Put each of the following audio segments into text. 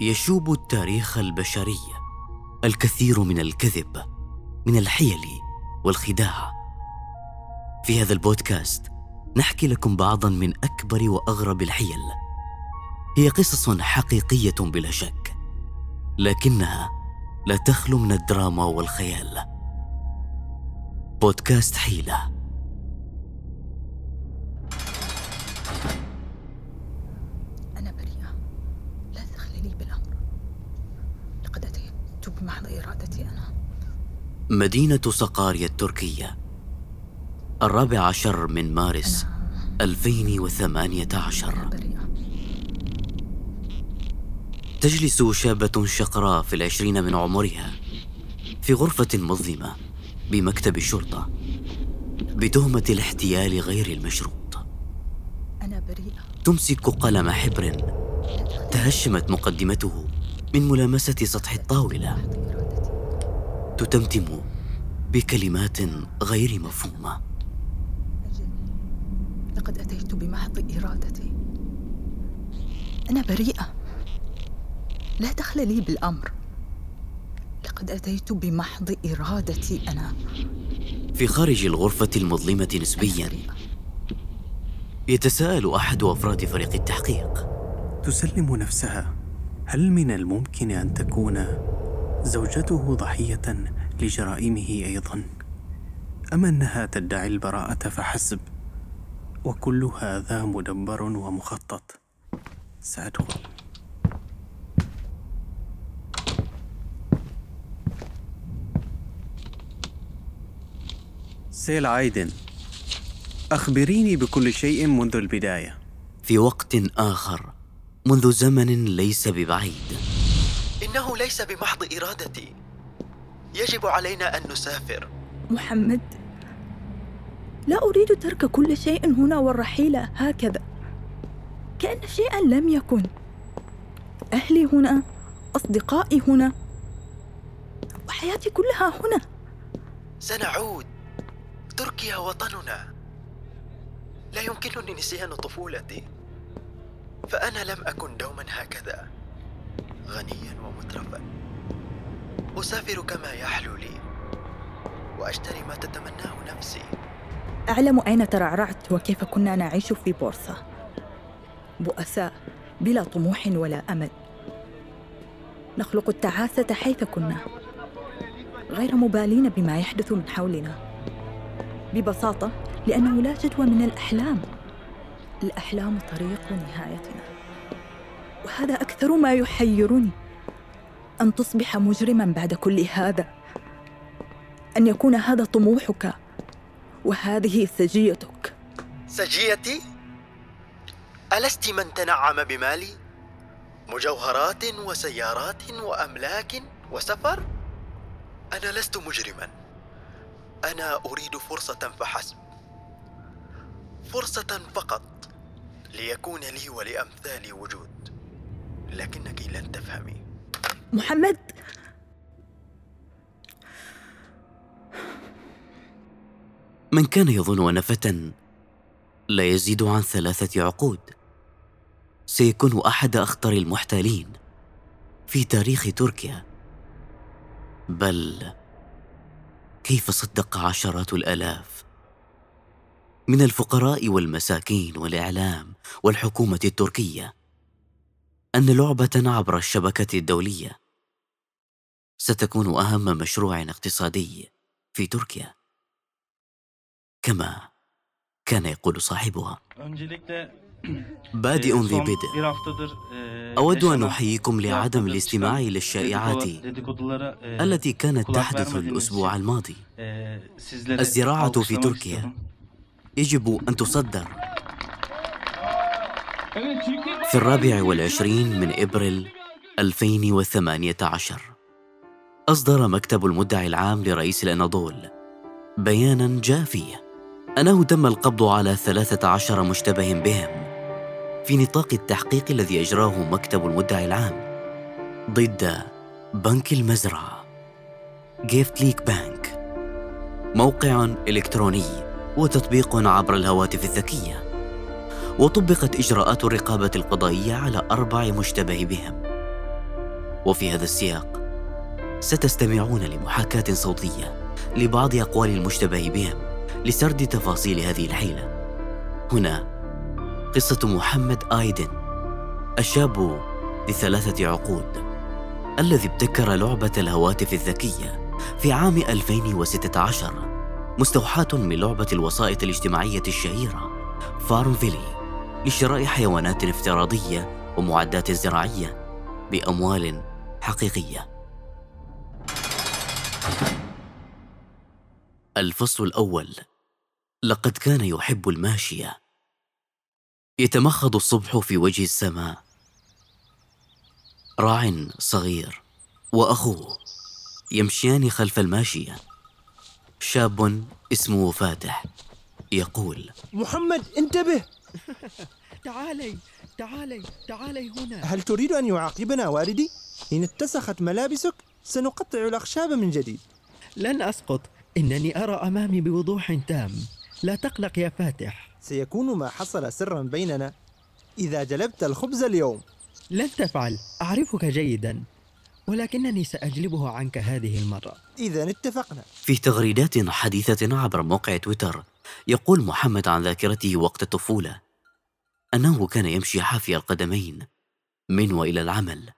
يشوب التاريخ البشري الكثير من الكذب من الحيل والخداع. في هذا البودكاست نحكي لكم بعضا من أكبر وأغرب الحيل. هي قصص حقيقية بلا شك لكنها لا تخلو من الدراما والخيال. بودكاست حيلة. مدينة صقاريا التركية. الرابع عشر من مارس أنا 2018 أنا بريئة تجلس شابة شقراء في العشرين من عمرها في غرفة مظلمة بمكتب الشرطة بتهمة الاحتيال غير المشروط. أنا بريئة. تمسك قلم حبر تهشمت مقدمته من ملامسة سطح الطاولة. تتمتم بكلمات غير مفهومة. أجل لقد أتيت بمحض إرادتي. أنا بريئة. لا دخل لي بالأمر. لقد أتيت بمحض إرادتي أنا. في خارج الغرفة المظلمة أنا نسبيا يتساءل أحد أفراد فريق التحقيق. تسلم نفسها. هل من الممكن أن تكون زوجته ضحية لجرائمه أيضا. ام أنها تدعي البراءة فحسب. وكل هذا مدبر ومخطط. سأدخل. سيل عايدن أخبريني بكل شيء منذ البداية. في وقت آخر منذ زمن ليس ببعيد. إنه ليس بمحض إرادتي. يجب علينا أن نسافر. محمد لا أريد ترك كل شيء هنا والرحيل هكذا. كأن شيئا لم يكن. أهلي هنا أصدقائي هنا وحياتي كلها هنا. سنعود. تركيا وطننا. لا يمكنني نسيان طفولتي. فأنا لم أكن دوما هكذا. غنيا ومترفا أسافر كما يحلو لي. وأشتري ما تتمناه نفسي. أعلم أين ترعرعت وكيف كنا نعيش في بورصة. بؤساء بلا طموح ولا أمل. نخلق التعاسة حيث كنا. غير مبالين بما يحدث من حولنا. ببساطة لأنه لا جدوى من الأحلام. الأحلام طريق نهايتنا. وهذا أكثر ما يحيرني. أن تصبح مجرما بعد كل هذا. أن يكون هذا طموحك. وهذه سجيتك. سجيتي؟ ألست من تنعم بمالي؟ مجوهرات وسيارات وأملاك وسفر؟ أنا لست مجرما. أنا أريد فرصة فحسب. فرصة فقط ليكون لي ولأمثالي وجود. لكنك لن تفهمي. محمد! من كان يظن أن فتى لا يزيد عن ثلاثة عقود؟ سيكون أحد أخطر المحتالين في تاريخ تركيا. بل كيف صدق عشرات الآلاف من الفقراء والمساكين والإعلام والحكومة التركية؟ أن لعبة عبر الشبكة الدولية ستكون أهم مشروع اقتصادي في تركيا. كما كان يقول صاحبها. بادئ e, ذي بدء. e, أود أن أحييكم لعدم الاستماع إلى الشائعات dedikodu- dedikodulara, e, التي كانت تحدث الأسبوع الماضي. e, الزراعة في تركيا. يجب أن تصدر. في الرابع والعشرين من إبريل 2018 أصدر مكتب المدعي العام لرئيس الأناضول بيانا جاء فيه أنه تم القبض على 13 مشتبه بهم في نطاق التحقيق الذي أجراه مكتب المدعي العام ضد بنك المزرعة جيفت ليك بانك موقع إلكتروني وتطبيق عبر الهواتف الذكية. وطبقت إجراءات الرقابة القضائية على أربع مشتبه بهم. وفي هذا السياق ستستمعون لمحاكاة صوتية لبعض أقوال المشتبه بهم لسرد تفاصيل هذه الحيلة. هنا قصة محمد آيدن الشاب لثلاثة عقود الذي ابتكر لعبة الهواتف الذكية في عام 2016 مستوحاة من لعبة الوسائط الاجتماعية الشهيرة فارمفيلي لشراء حيوانات افتراضية ومعدات زراعية بأموال حقيقية. الفصل الأول. لقد كان يحب الماشية. يتمخض الصبح في وجه السماء. راع صغير وأخوه يمشيان خلف الماشية. شاب اسمه فاتح يقول محمد انتبه! تعالي تعالي تعالي هنا. هل تريد أن يعاقبنا والدي؟ إن اتسخت ملابسك سنقطع الأخشاب من جديد. لن أسقط. إنني أرى أمامي بوضوح تام. لا تقلق يا فاتح. سيكون ما حصل سرا بيننا. إذا جلبت الخبز اليوم. لن تفعل. أعرفك جيدا. ولكنني سأجلبه عنك هذه المرة. إذا اتفقنا. في تغريدات حديثة عبر موقع تويتر يقول محمد عن ذاكرته وقت الطفولة. أنه كان يمشي حافي القدمين. من وإلى العمل.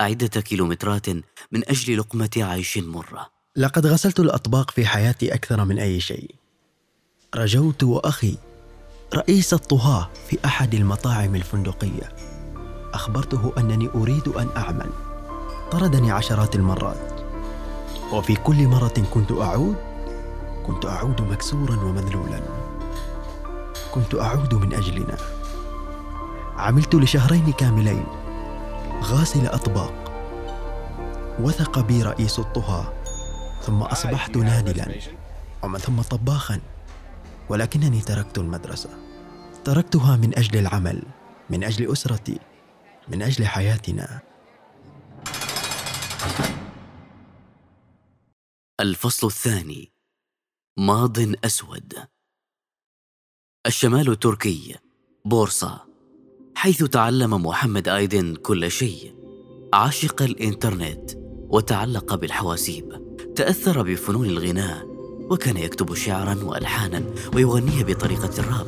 عدة كيلومترات من أجل لقمة عيش مرة لقد غسلت الأطباق في حياتي أكثر من أي شيء. رجوت وأخي رئيس الطهاة في أحد المطاعم الفندقية. أخبرته أنني أريد أن أعمل. طردني عشرات المرات. وفي كل مرة كنت أعود كنت أعود مكسورا ومذلولا. كنت أعود من أجلنا. عملت لشهرين كاملين. غاسل أطباق. وثق بي رئيس الطهاة ثم أصبحت نادلا. ومن ثم طباخا. ولكنني تركت المدرسة. تركتها من أجل العمل. من أجل أسرتي. من أجل حياتنا. الفصل الثاني. ماض أسود. الشمال التركي. بورصة. حيث تعلم محمد آيدن كل شيء. عاشق الإنترنت وتعلق بالحواسيب. تأثر بفنون الغناء وكان يكتب شعرا وألحانا ويغنيها بطريقة الراب.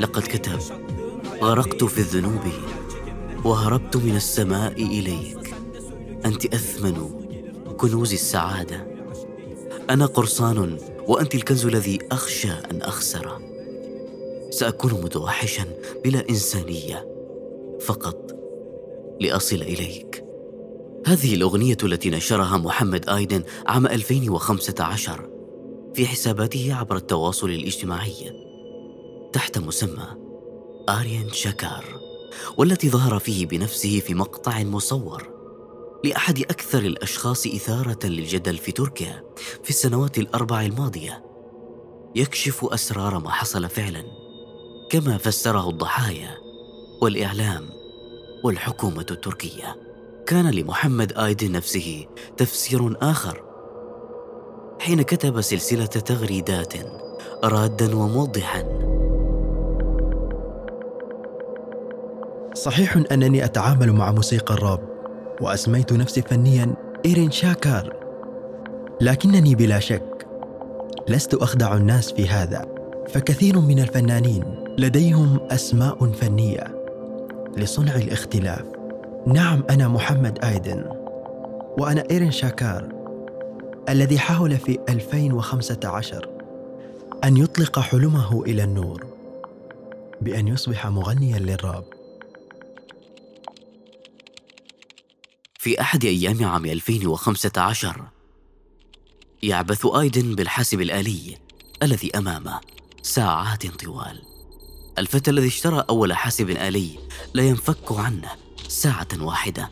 لقد كتب غرقت في الذنوب وهربت من السماء إليك. أنت أثمن كنوز السعادة. أنا قرصان وأنت الكنز الذي أخشى أن أخسره سأكون متوحشا بلا إنسانية. فقط لأصل إليك. هذه الأغنية التي نشرها محمد آيدن عام 2015 في حساباته عبر التواصل الاجتماعي تحت مسمى آريان شاكار والتي ظهر فيه بنفسه في مقطع مصور لأحد أكثر الأشخاص إثارة للجدل في تركيا في السنوات الأربع الماضية. يكشف أسرار ما حصل فعلا. كما فسره الضحايا والإعلام والحكومة التركية. كان لمحمد آيدن نفسه تفسير آخر. حين كتب سلسلة تغريدات رادا وموضحا. صحيح أنني أتعامل مع موسيقى الراب وأسميت نفسي فنيا إيرين شاكار لكنني بلا شك لست أخدع الناس في هذا فكثير من الفنانين لديهم أسماء فنية لصنع الاختلاف. نعم أنا محمد آيدن وأنا إيرين شاكار الذي حاول في 2015 أن يطلق حلمه إلى النور بأن يصبح مغنيا للراب. في أحد أيام عام 2015 يعبث آيدن بالحاسب الآلي الذي أمامه ساعات طوال. الفتى الذي اشترى أول حاسب آلي لا ينفك عنه ساعة واحدة.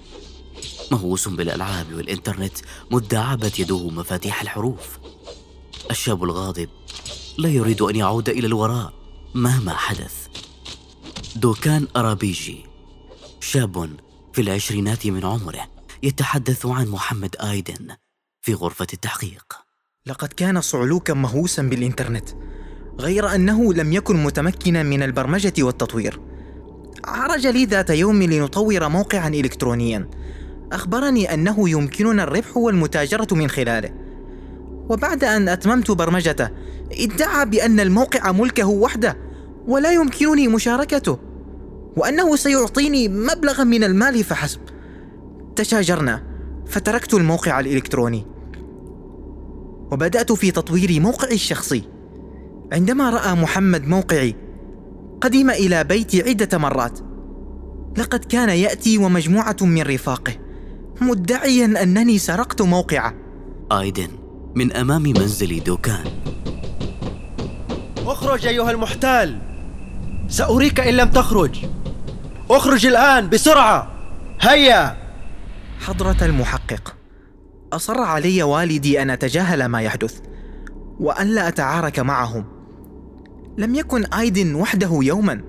مهووس بالألعاب والإنترنت عابت يده مفاتيح الحروف. الشاب الغاضب لا يريد أن يعود إلى الوراء مهما حدث. دوكان أرابيجي. شاب في العشرينات من عمره يتحدث عن محمد آيدن في غرفة التحقيق. لقد كان صعلوكا مهووسا بالإنترنت. غير أنه لم يكن متمكنا من البرمجة والتطوير. عرج لي ذات يوم لنطور موقعا إلكترونيا. أخبرني أنه يمكننا الربح والمتاجرة من خلاله. وبعد أن أتممت برمجته ادعى بأن الموقع ملكه وحده ولا يمكنني مشاركته. وأنه سيعطيني مبلغا من المال فحسب. تشاجرنا فتركت الموقع الإلكتروني. وبدأت في تطوير موقعي الشخصي. عندما رأى محمد موقعي قدم إلى بيتي عدة مرات. لقد كان يأتي ومجموعة من رفاقه مدعيا أنني سرقت موقعه. آيدن من أمام منزل دوكان. أخرج أيها المحتال. سأريك إن لم تخرج. أخرج الآن بسرعة. هيا. حضرة المحقق أصر علي والدي أن أتجاهل ما يحدث وأن لا أتعارك معهم. لم يكن آيدن وحده يوما.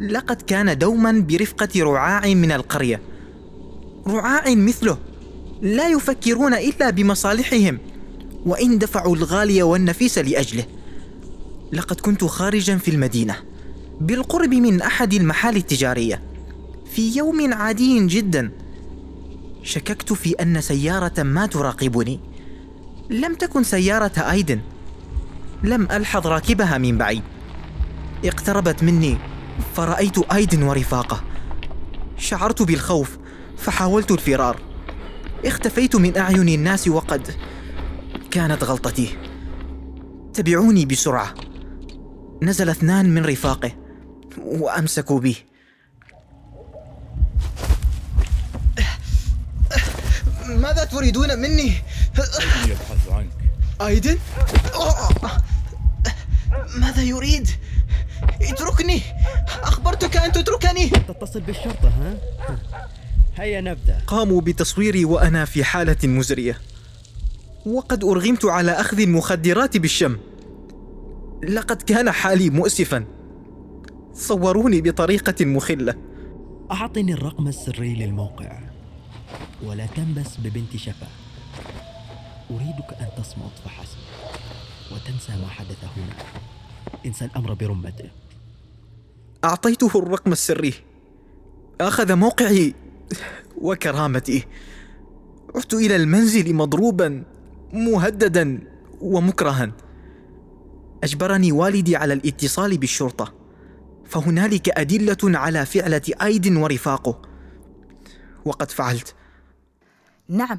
لقد كان دوما برفقة رعاع من القرية. رعاع مثله. لا يفكرون إلا بمصالحهم. وإن دفعوا الغالي والنفيس لأجله. لقد كنت خارجا في المدينة. بالقرب من أحد المحال التجارية. في يوم عادي جدا. شككت في أن سيارة ما تراقبني. لم تكن سيارة آيدن لم ألحظ راكبها من بعيد. اقتربت مني فرأيت آيدن ورفاقة. شعرت بالخوف فحاولت الفرار. اختفيت من أعين الناس وقد كانت غلطتي. تبعوني بسرعة. نزل اثنان من رفاقه وأمسكوا بي. ماذا تريدون مني؟ يبحث عنك. آيدن؟ ماذا يريد؟ اتركني! أخبرتك أن تتركني! تتصل بالشرطة ها؟ هيا نبدأ. قاموا بتصويري وأنا في حالة مزرية. وقد أرغمت على أخذ المخدرات بالشم. لقد كان حالي مؤسفا. صوروني بطريقة مخلة. أعطني الرقم السري للموقع. ولا تنبس ببنت شفا. أريدك أن تصمت فحسب. وتنسى ما حدث هنا. انسى الأمر برمته. أعطيته الرقم السري. أخذ موقعي وكرامتي. عدت إلى المنزل مضروبا مهددا ومكرها. أجبرني والدي على الاتصال بالشرطة. فهنالك أدلة على فعلة أيد ورفاقه. وقد فعلت. نعم.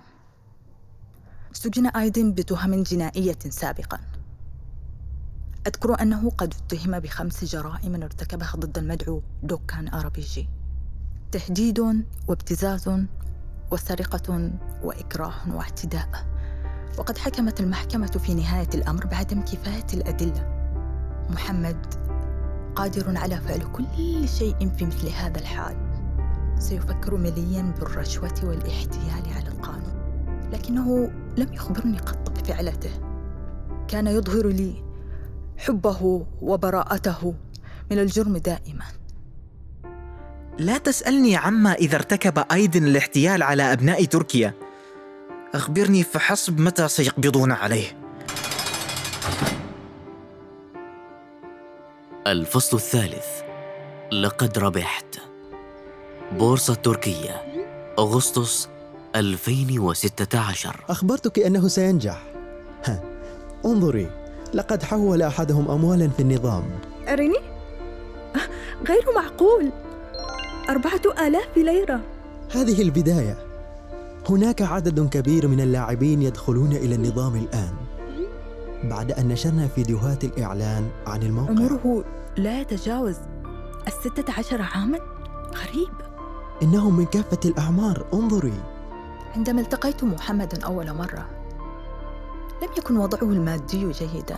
سجن آيدن بتهم جنائية سابقا. أذكر أنه قد اتهم بخمس جرائم ارتكبها ضد المدعو دوكان آرابيجي تهديد وابتزاز وسرقة وإكراه واعتداء. وقد حكمت المحكمة في نهاية الأمر بعدم كفاية الأدلة. محمد قادر على فعل كل شيء في مثل هذا الحال. سيفكر مليا بالرشوة والاحتيال على القانون. لكنه لم يخبرني قط بفعلته. كان يظهر لي حبه وبراءته من الجرم دائما. لا تسألني عما إذا ارتكب أيدن الاحتيال على أبناء تركيا. أخبرني فحسب متى سيقبضون عليه. الفصل الثالث. لقد ربحت. بورصة تركيا أغسطس 2016 أخبرتك أنه سينجح. ها انظري. لقد حول أحدهم أموالا في النظام. أرني؟ غير معقول. أربعة آلاف ليرة. هذه البداية. هناك عدد كبير من اللاعبين يدخلون إلى النظام الآن. بعد أن نشرنا فيديوهات الإعلان عن الموقع. عمره لا يتجاوز الستة عشر عاما؟ غريب. إنهم من كافة الأعمار. انظري. عندما التقيت محمدا أول مرة لم يكن وضعه المادي جيدا.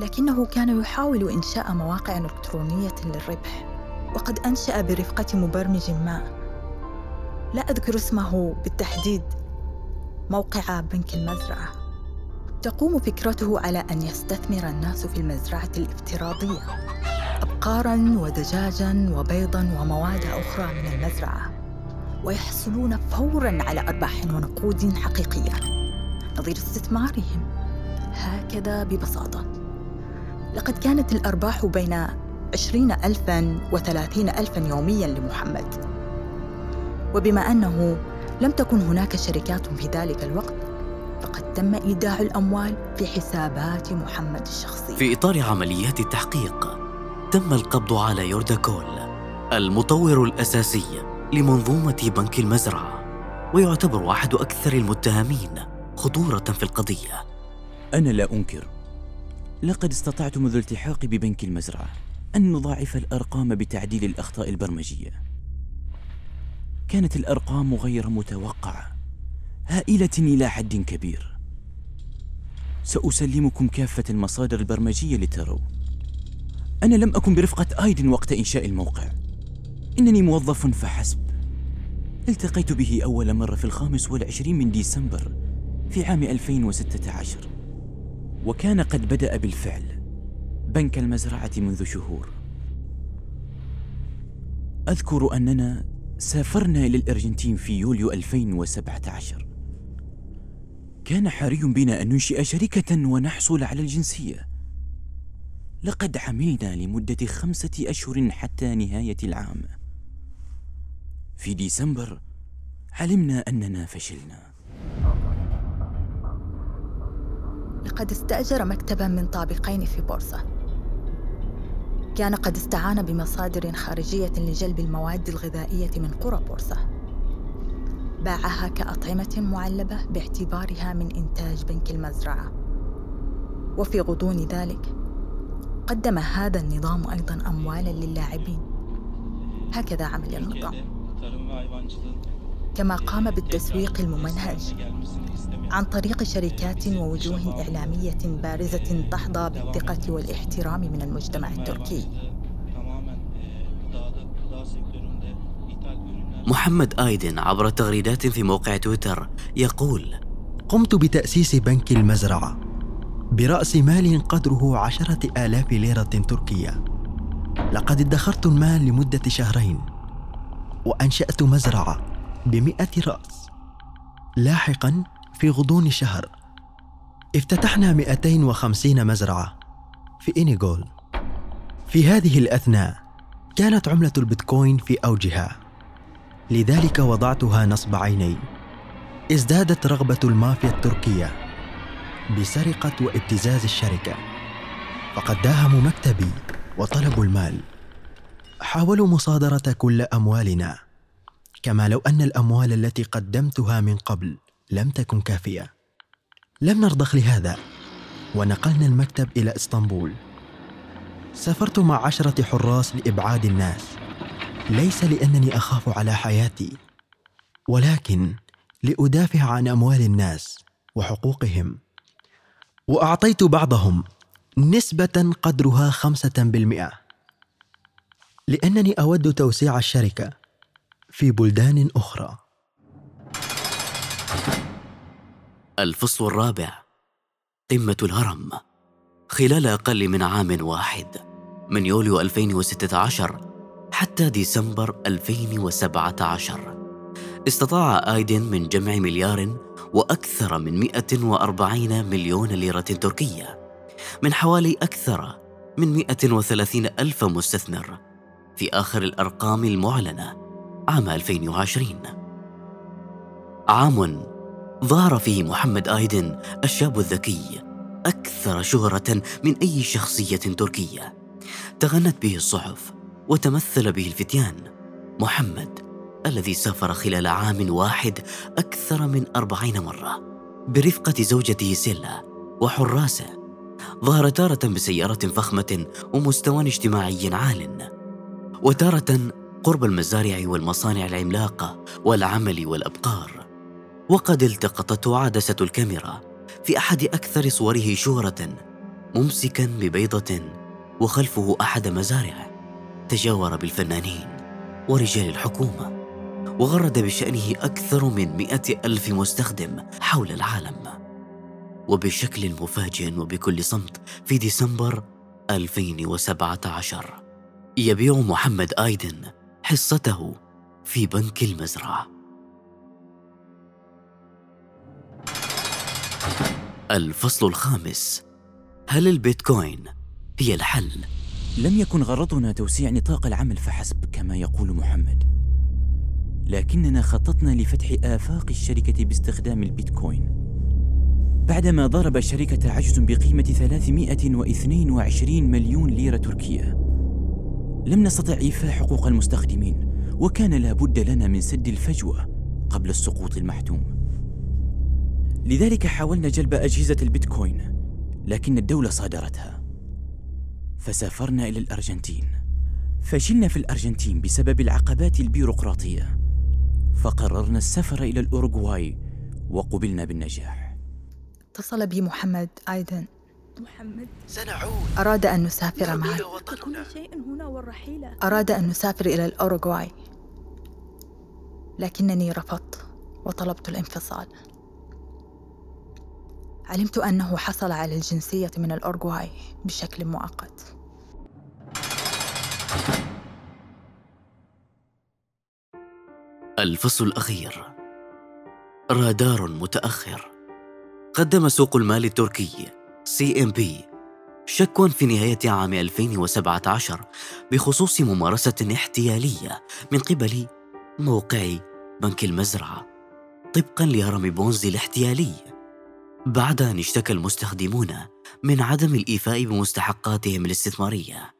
لكنه كان يحاول إنشاء مواقع إلكترونية للربح وقد أنشأ برفقة مبرمج ما. لا أذكر اسمه بالتحديد موقع بنك المزرعة. تقوم فكرته على أن يستثمر الناس في المزرعة الافتراضية أبقارا ودجاجا وبيضا ومواد أخرى من المزرعة ويحصلون فورا على أرباح ونقود حقيقية. نظير استثمارهم. هكذا ببساطة. لقد كانت الأرباح بين عشرين ألفا وثلاثين ألفا يوميا لمحمد. وبما أنه لم تكن هناك شركات في ذلك الوقت فقد تم إيداع الأموال في حسابات محمد الشخصية في إطار عمليات التحقيق تم القبض على يوردا كول المطور الأساسي لمنظومة بنك المزرعة ويعتبر أحد أكثر المتهمين. خطورة في القضية. أنا لا أنكر. لقد استطعت منذ التحاقي ببنك المزرعة أن نضاعف الأرقام بتعديل الأخطاء البرمجية. كانت الأرقام غير متوقعة. هائلة إلى حد كبير. سأسلمكم كافة المصادر البرمجية لتروا. أنا لم أكن برفقة آيدن وقت إنشاء الموقع. إنني موظف فحسب. التقيت به أول مرة في الخامس والعشرين من ديسمبر في عام 2016 وكان قد بدأ بالفعل بنك المزرعة منذ شهور. أذكر أننا سافرنا إلى الأرجنتين في يوليو 2017 كان حري بنا أن ننشئ شركة ونحصل على الجنسية. لقد عملنا لمدة خمسة أشهر حتى نهاية العام. في ديسمبر علمنا أننا فشلنا. لقد استأجر مكتبا من طابقين في بورصة. كان قد استعان بمصادر خارجية لجلب المواد الغذائية من قرى بورصة. باعها كأطعمة معلبة باعتبارها من إنتاج بنك المزرعة. وفي غضون ذلك قدم هذا النظام أيضا أموالا للاعبين. هكذا عمل النظام. كما قام بالتسويق الممنهج عن طريق شركات ووجوه إعلامية بارزة تحظى بالثقة والاحترام من المجتمع التركي. محمد آيدن عبر تغريدات في موقع تويتر يقول قمت بتأسيس بنك المزرعة برأس مال قدره عشرة آلاف ليرة تركية. لقد ادخرت المال لمدة شهرين وأنشأت مزرعة. بمئة رأس. لاحقا في غضون شهر. افتتحنا 250 مزرعة في إنيغول. في هذه الأثناء كانت عملة البيتكوين في أوجها. لذلك وضعتها نصب عيني. ازدادت رغبة المافيا التركية بسرقة وابتزاز الشركة. فقد داهموا مكتبي وطلبوا المال. حاولوا مصادرة كل أموالنا. كما لو أن الأموال التي قدمتها من قبل لم تكن كافية. لم نرضخ لهذا ونقلنا المكتب إلى إسطنبول. سافرت مع عشرة حراس لإبعاد الناس. ليس لأنني أخاف على حياتي ولكن لأدافع عن أموال الناس وحقوقهم. وأعطيت بعضهم نسبة قدرها خمسة بالمئة. لأنني أود توسيع الشركة. في بلدان أخرى. الفصل الرابع. قمة الهرم. خلال أقل من عام واحد من يوليو 2016 حتى ديسمبر 2017 استطاع آيدن من جمع مليار وأكثر من 140 مليون ليرة تركية من حوالي أكثر من 130 ألف مستثمر في آخر الأرقام المعلنة. عام 2020 عام ظهر فيه محمد آيدن الشاب الذكي أكثر شهرة من أي شخصية تركية. تغنت به الصحف وتمثل به الفتيان محمد الذي سافر خلال عام واحد أكثر من أربعين مرة برفقة زوجته سيلا وحراسة. ظهر تارة بسيارة فخمة ومستوى اجتماعي عال وتارة قرب المزارع والمصانع العملاقة والعمل والأبقار. وقد التقطته عدسة الكاميرا في أحد أكثر صوره شهرة ممسكا ببيضة وخلفه أحد مزارعه تجاور بالفنانين ورجال الحكومة وغرد بشأنه أكثر من مئة ألف مستخدم حول العالم. وبشكل مفاجئ وبكل صمت في ديسمبر 2017 يبيع محمد آيدن حصته في بنك المزرعة. الفصل الخامس. هل البيتكوين هي الحل؟ لم يكن غرضنا توسيع نطاق العمل فحسب كما يقول محمد. لكننا خططنا لفتح آفاق الشركة باستخدام البيتكوين. بعدما ضرب الشركة عجز بقيمة 322 مليون ليرة تركية. لم نستطع إيفاء حقوق المستخدمين وكان لا بد لنا من سد الفجوة قبل السقوط المحتوم. لذلك حاولنا جلب أجهزة البيتكوين لكن الدولة صادرتها. فسافرنا إلى الأرجنتين. فشلنا في الأرجنتين بسبب العقبات البيروقراطية. فقررنا السفر إلى الأوروغواي وقبلنا بالنجاح. اتصل بي محمد أيضا. محمد. سنعود. أراد أن نسافر معا كل شيء هنا والرحيل أراد أن نسافر إلى الأوروغواي. لكنني رفضت وطلبت الانفصال. علمت أنه حصل على الجنسية من الأورغواي بشكل مؤقت. الفصل الأخير. رادار متأخر. قدم سوق المال التركي. CMB شكوى في نهاية عام 2017 بخصوص ممارسة احتيالية من قبل موقع بنك المزرعة. طبقا لهرم بونزي الاحتيالي. بعد أن اشتكى المستخدمون من عدم الإيفاء بمستحقاتهم الاستثمارية.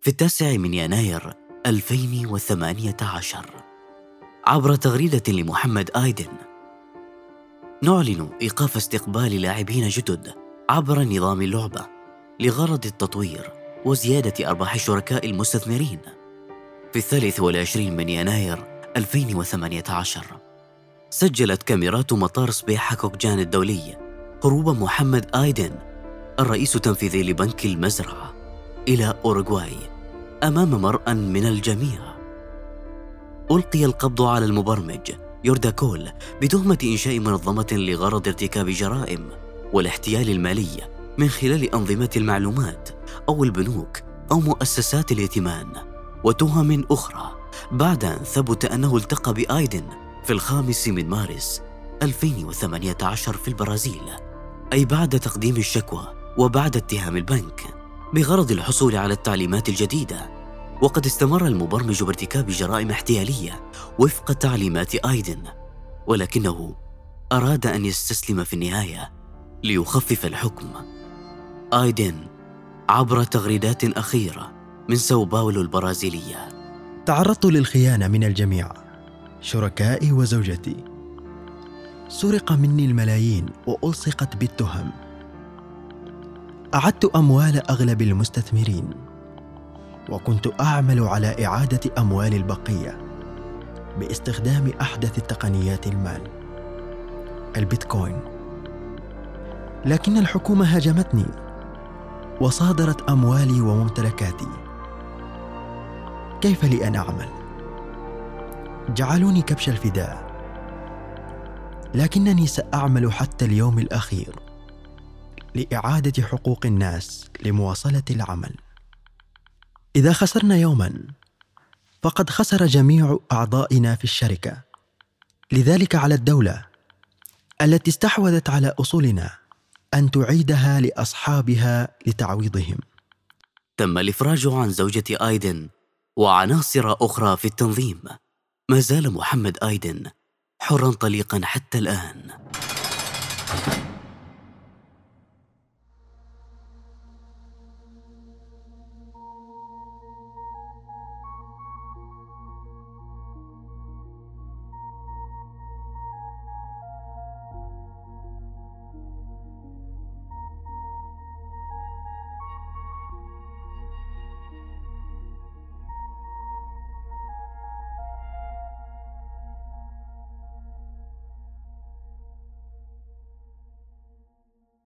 في التاسع من يناير 2018 عبر تغريدة لمحمد آيدن. نعلن إيقاف استقبال لاعبين جدد. عبر نظام اللعبة لغرض التطوير وزيادة أرباح شركاء المستثمرين. في الثالث والعشرين من يناير 2018 سجلت كاميرات مطار صبيحة كوكجان الدولي هروب محمد آيدن الرئيس التنفيذي لبنك المزرعة إلى أوروغواي أمام مرأى من الجميع. ألقي القبض على المبرمج يوردا كول بتهمة إنشاء منظمة لغرض ارتكاب جرائم والاحتيال المالي من خلال أنظمة المعلومات أو البنوك أو مؤسسات الائتمان وتهم أخرى بعد أن ثبت أنه التقى بآيدن في الخامس من مارس 2018 في البرازيل. أي بعد تقديم الشكوى وبعد اتهام البنك بغرض الحصول على التعليمات الجديدة وقد استمر المبرمج بارتكاب جرائم احتيالية وفق تعليمات آيدن ولكنه أراد أن يستسلم في النهاية ليخفف الحكم. آيدن عبر تغريدات أخيرة من ساو باولو البرازيلية. تعرضت للخيانة من الجميع شركائي وزوجتي. سرق مني الملايين وألصقت بالتهم. أعدت أموال أغلب المستثمرين وكنت أعمل على إعادة أموال البقية باستخدام أحدث تقنيات المال. البيتكوين. لكن الحكومة هاجمتني. وصادرت أموالي وممتلكاتي. كيف لي أن أعمل؟ جعلوني كبش الفداء. لكنني سأعمل حتى اليوم الأخير. لإعادة حقوق الناس لمواصلة العمل. إذا خسرنا يوما فقد خسر جميع أعضائنا في الشركة. لذلك على الدولة التي استحوذت على أصولنا أن تعيدها لأصحابها لتعويضهم. تم الإفراج عن زوجة آيدن وعناصر أخرى في التنظيم. ما زال محمد آيدن حرا طليقا حتى الآن.